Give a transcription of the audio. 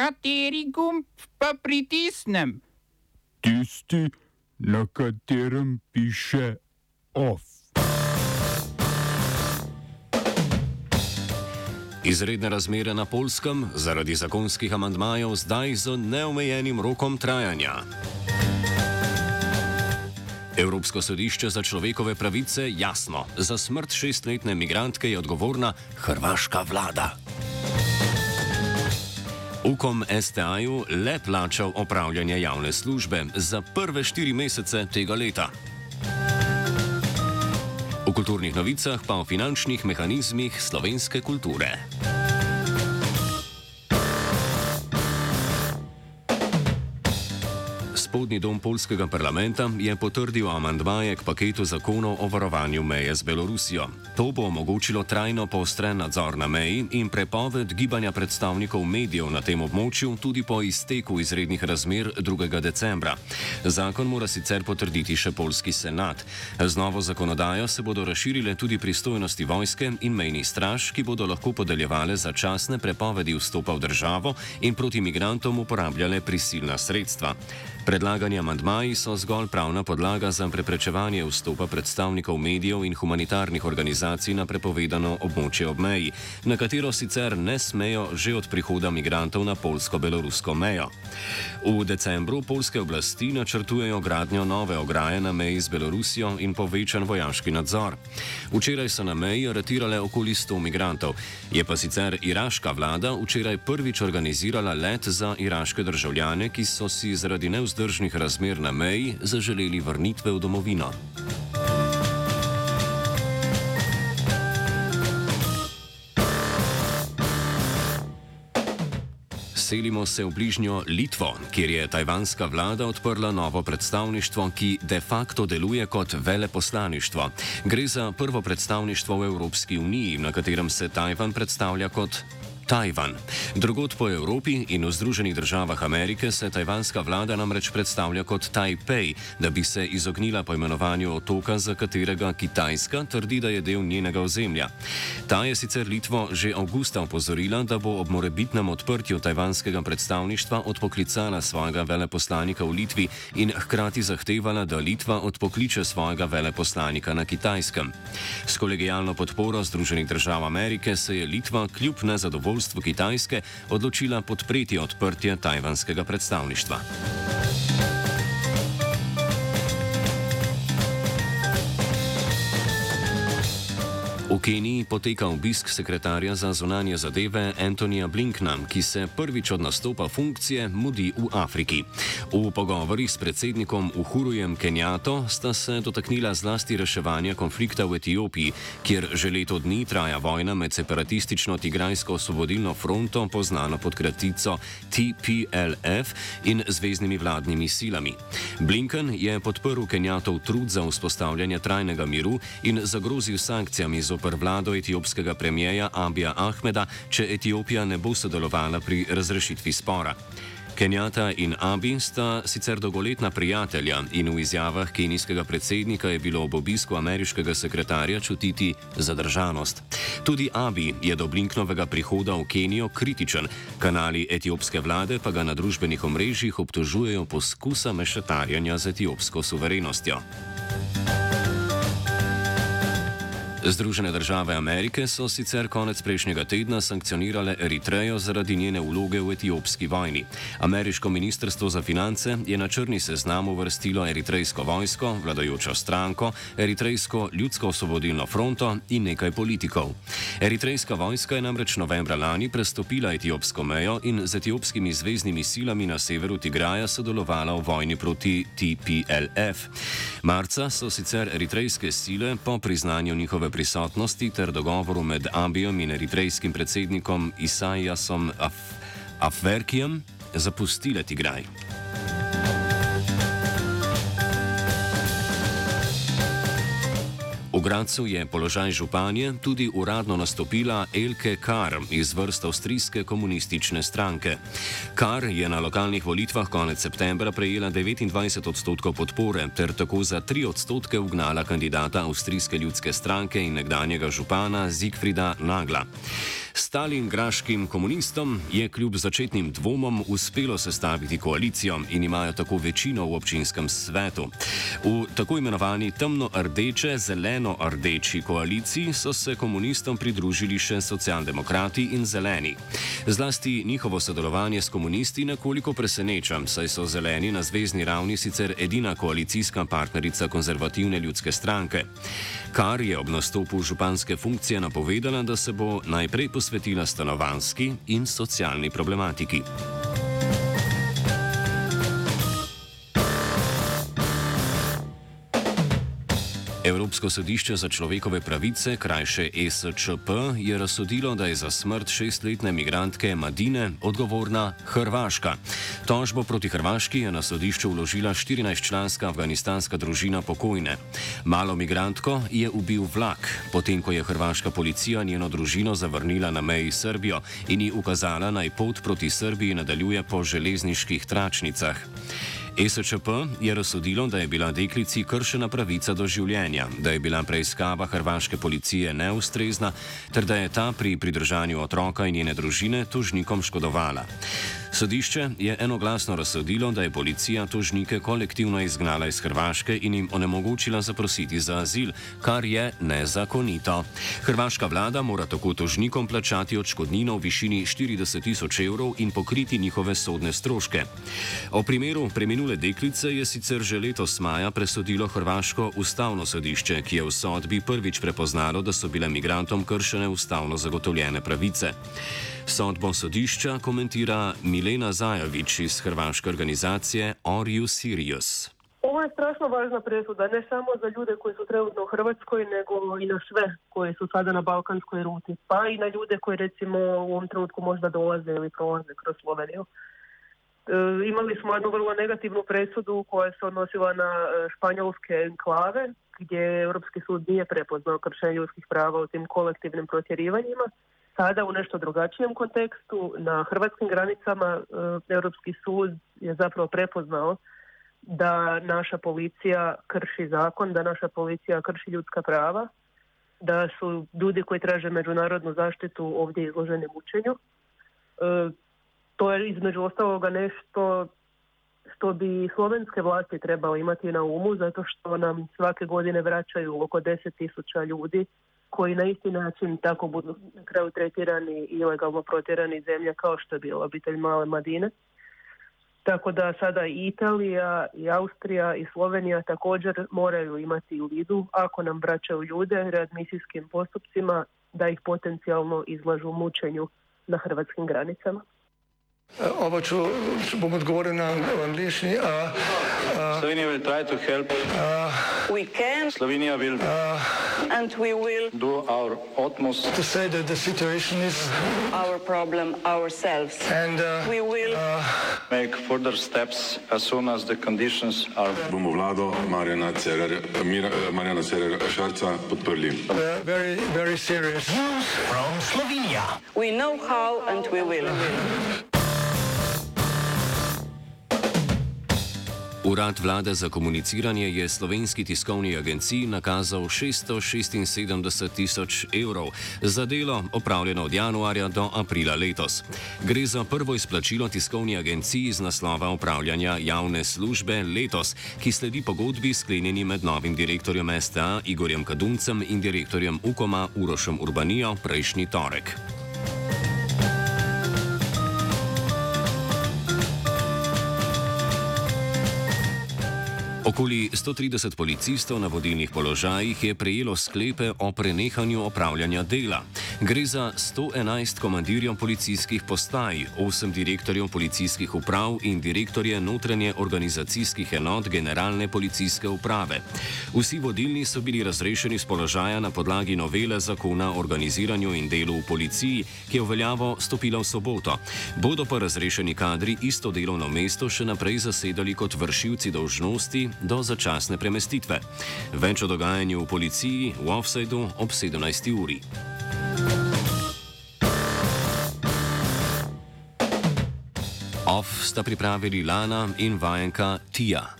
Kateri gumb pa pritisnem? Tisti, na katerem piše OF. Izredne razmere na Polskem zaradi zakonskih amandmajev zdaj z neomejenim rokom trajanja. Evropsko sodišče za človekove pravice jasno, za smrt šestletne migrantke je odgovorna hrvaška vlada. Ukom STA-ju le plačal opravljanje javne službe za prve štiri mesece tega leta. V kulturnih novicah pa o finančnih mehanizmih slovenske kulture. Spodnji dom polskega parlamenta je potrdil amandmaje k paketu zakonov o varovanju meje z Belorusijo. To bo omogočilo trajno poostren nadzor na meji in prepoved gibanja predstavnikov medijev na tem območju tudi po izteku izrednih razmer 2. decembra. Zakon mora sicer potrditi še polski senat. Z novo zakonodajo se bodo razširile tudi pristojnosti vojske in mejnih straž, ki bodo lahko podeljevale začasne prepovedi vstopa v državo in proti migrantom uporabljale prisilna sredstva. Predlagani amandmaji so zgolj pravna podlaga za preprečevanje vstopa predstavnikov medijev in humanitarnih organizacij na prepovedano območje ob meji, na katero sicer ne smejo že od prihoda migrantov na polsko-belorusko mejo. V decembru polske oblasti načrtujejo gradnjo nove ograje na meji z Belorusijo in povečan vojaški nadzor. Včeraj so na meji aretirale okoli 100 migrantov, je pa sicer iraška vlada včeraj prvič organizirala let za iraške državljane, ki so si zaradi nevzdržnosti nevzdržnih razmer na meji zaželeli vrnitve v domovino. Selimo se v bližnjo Litvo, kjer je tajvanska vlada odprla novo predstavništvo, ki de facto deluje kot veleposlaništvo. Gre za prvo predstavništvo v Evropski uniji, na katerem se Tajvan predstavlja kot Tajvan. Drugod po Evropi in v Združenih državah Amerike se tajvanska vlada namreč predstavlja kot Taipei, da bi se izognila poimenovanju otoka, za katerega Kitajska trdi, da je del njenega ozemlja. Ta je sicer Litvo že avgusta opozorila, da bo ob morebitnem odprtju tajvanskega predstavništva odpoklicala svojega veleposlanika v Litvi in hkrati zahtevala, da Litva odpokliče svojega veleposlanika na Kitajskem. S kolegijalno podporo Združenih držav Amerike se je Litva kljub nezadovoljstvu vodstvu Kitajske odločila podpreti odprtje tajvanskega predstavništva. V Keniji poteka obisk sekretarja za zunanje zadeve Antonija Blinkna, ki se prvič od nastopa funkcije mudi v Afriki. V pogovorih s predsednikom Uhurujem Kenjato sta se dotaknila zlasti reševanja konflikta v Etiopiji, kjer že leto dni traja vojna med separatistično Tigrajsko osvobodilno fronto, poznano pod kratico TPLF, in zvezdnimi vladnimi silami. Blinken je podprl Kenjatov trud za vzpostavljanje trajnega miru in zagrozil sankcijami z zoper vlado etiopskega premijeja Abija Ahmeda, če Etiopija ne bo sodelovala pri razrešitvi spora. Kenjata in Abi sta sicer dolgoletna prijatelja in v izjavah kenijskega predsednika je bilo ob obisku ameriškega sekretarja čutiti zadržanost. Tudi Abi je do Blinknovega prihoda v Kenijo kritičen, kanali etiopske vlade pa ga na družbenih omrežjih obtožujejo poskusa mešetarjanja z etiopsko suverenostjo. Združene države Amerike so sicer konec prejšnjega tedna sankcionirale Eritrejo zaradi njene vloge v etiopski vojni. Ameriško ministrstvo za finance je na črni seznam uvrstilo eritrejsko vojsko, vladajočo stranko, eritrejsko ljudsko osvobodilno fronto in nekaj politikov. Eritrejska vojska je namreč novembra lani prestopila etiopsko mejo in z etiopskimi zvezdnimi silami na severu Tigraja sodelovala v vojni proti TPLF. Marca so sicer eritrejske sile po priznanju njihove prisotnosti ter dogovoru med Abijom in eritrejskim predsednikom Isajasom Af Afverkijem zapustile Tigraj. V Gracu je položaj županje tudi uradno nastopila Elke Kar iz vrst avstrijske komunistične stranke. Kar je na lokalnih volitvah konec septembra prejela 29 odstotkov podpore ter tako za 3 odstotke ugnala kandidata avstrijske ljudske stranke in nekdanjega župana Zigfrida Nagla. Stalingraškim komunistom je kljub začetnim dvomom uspelo sestaviti koalicijo in imajo tako večino v občinskem svetu. V tako imenovani temno-rdeče, zeleno-rdeči koaliciji so se komunistom pridružili še socialdemokrati in zeleni. Zlasti njihovo sodelovanje s komunisti nekoliko preseneča, saj so zeleni na zvezdni ravni sicer edina koalicijska partnerica konzervativne ljudske stranke. Kar je ob nastopu županske funkcije napovedala, da se bo najprej posvetila stanovanski in socialni problematiki. Evropsko sodišče za človekove pravice, krajše ESČP, je razsodilo, da je za smrt šestletne migrantke Madine odgovorna Hrvaška. Tožbo proti Hrvaški je na sodišču vložila 14-članska afganistanska družina pokojne. Malo migrantko je ubil vlak, potem ko je hrvaška policija njeno družino zavrnila na meji s Srbijo in ji ukazala naj pot proti Srbiji nadaljuje po železniških tračnicah. ESČP je razsodilo, da je bila deklici kršena pravica do življenja, da je bila preiskava hrvaške policije neustrezna ter da je ta pri pridržanju otroka in njene družine tožnikom škodovala. Sodišče je enoglasno razsodilo, da je policija tožnike kolektivno izgnala iz Hrvaške in jim onemogočila zaprositi za azil, kar je nezakonito. Hrvaška vlada mora tako tožnikom plačati odškodnino v višini 40 tisoč evrov in pokriti njihove sodne stroške. O primeru preminule deklice je sicer že letos maja presodilo Hrvaško ustavno sodišče, ki je v sodbi prvič prepoznalo, da so bile migrantom kršene ustavno zagotovljene pravice. Sodbo sodišča komentira Milena Zajovič iz hrvaške organizacije Are You Serious? Ovo je strašno važna presuda, ne samo za ljude koji su trenutno u Hrvatskoj, nego i na sve koji su sada na balkanskoj ruti, pa i na ljude koji recimo u ovom trenutku možda dolaze ili prolaze kroz Sloveniju. E, imali smo jednu vrlo negativnu presudu koja se odnosila na e, španjolske enklave, gdje Europski sud nije prepoznao kršenje ljudskih prava u tim kolektivnim protjerivanjima sada u nešto drugačijem kontekstu na hrvatskim granicama e, Europski sud je zapravo prepoznao da naša policija krši zakon, da naša policija krši ljudska prava, da su ljudi koji traže međunarodnu zaštitu ovdje izloženi mučenju. E, to je između ostaloga nešto što bi slovenske vlasti trebalo imati na umu zato što nam svake godine vraćaju oko 10.000 ljudi koji na isti način tako budu na kraju tretirani i ilegalno protjerani zemlja kao što je bila obitelj Male Madine. Tako da sada i Italija, i Austrija, i Slovenija također moraju imati u vidu ako nam vraćaju ljude readmisijskim postupcima da ih potencijalno izlažu mučenju na hrvatskim granicama. Ovo ću, bom odgovoril na angliški. Slovenija will try to help. Uh, we can. Slovenija will. Uh, and we will do our utmost to say that the situation is our problem ourselves. And uh, we will uh, make further steps as soon as the conditions are. Bomo vlado Marjana Cerer, Marjana Cerer Šarca podprli. Very, very serious. News from Slovenia. We know how and we will. Urad vlade za komuniciranje je slovenski tiskovni agenciji nakazal 676 tisoč evrov za delo opravljeno od januarja do aprila letos. Gre za prvo izplačilo tiskovni agenciji z naslova upravljanja javne službe letos, ki sledi pogodbi sklenjeni med novim direktorjem STA Igorjem Kaduncem in direktorjem UKOMA Urošem Urbanijo prejšnji torek. Okoli 130 policistov na vodilnih položajih je prejelo sklepe o prenehanju opravljanja dela. Gre za 111 komandirjev policijskih postaj, 8 direktorjev policijskih uprav in direktorje notranje organizacijskih enot generalne policijske uprave. Vsi vodilni so bili razrešeni z položaja na podlagi novele zakona o organiziranju in delu v policiji, ki je v veljavo stopila v soboto. Bodo pa razrešeni kadri isto delovno mesto še naprej zasedali kot vršilci dolžnosti do začasne premestitve. Več o dogajanju v policiji v offsajdu ob 17. uri. Off sta pripravili Lana in vajenka Tija.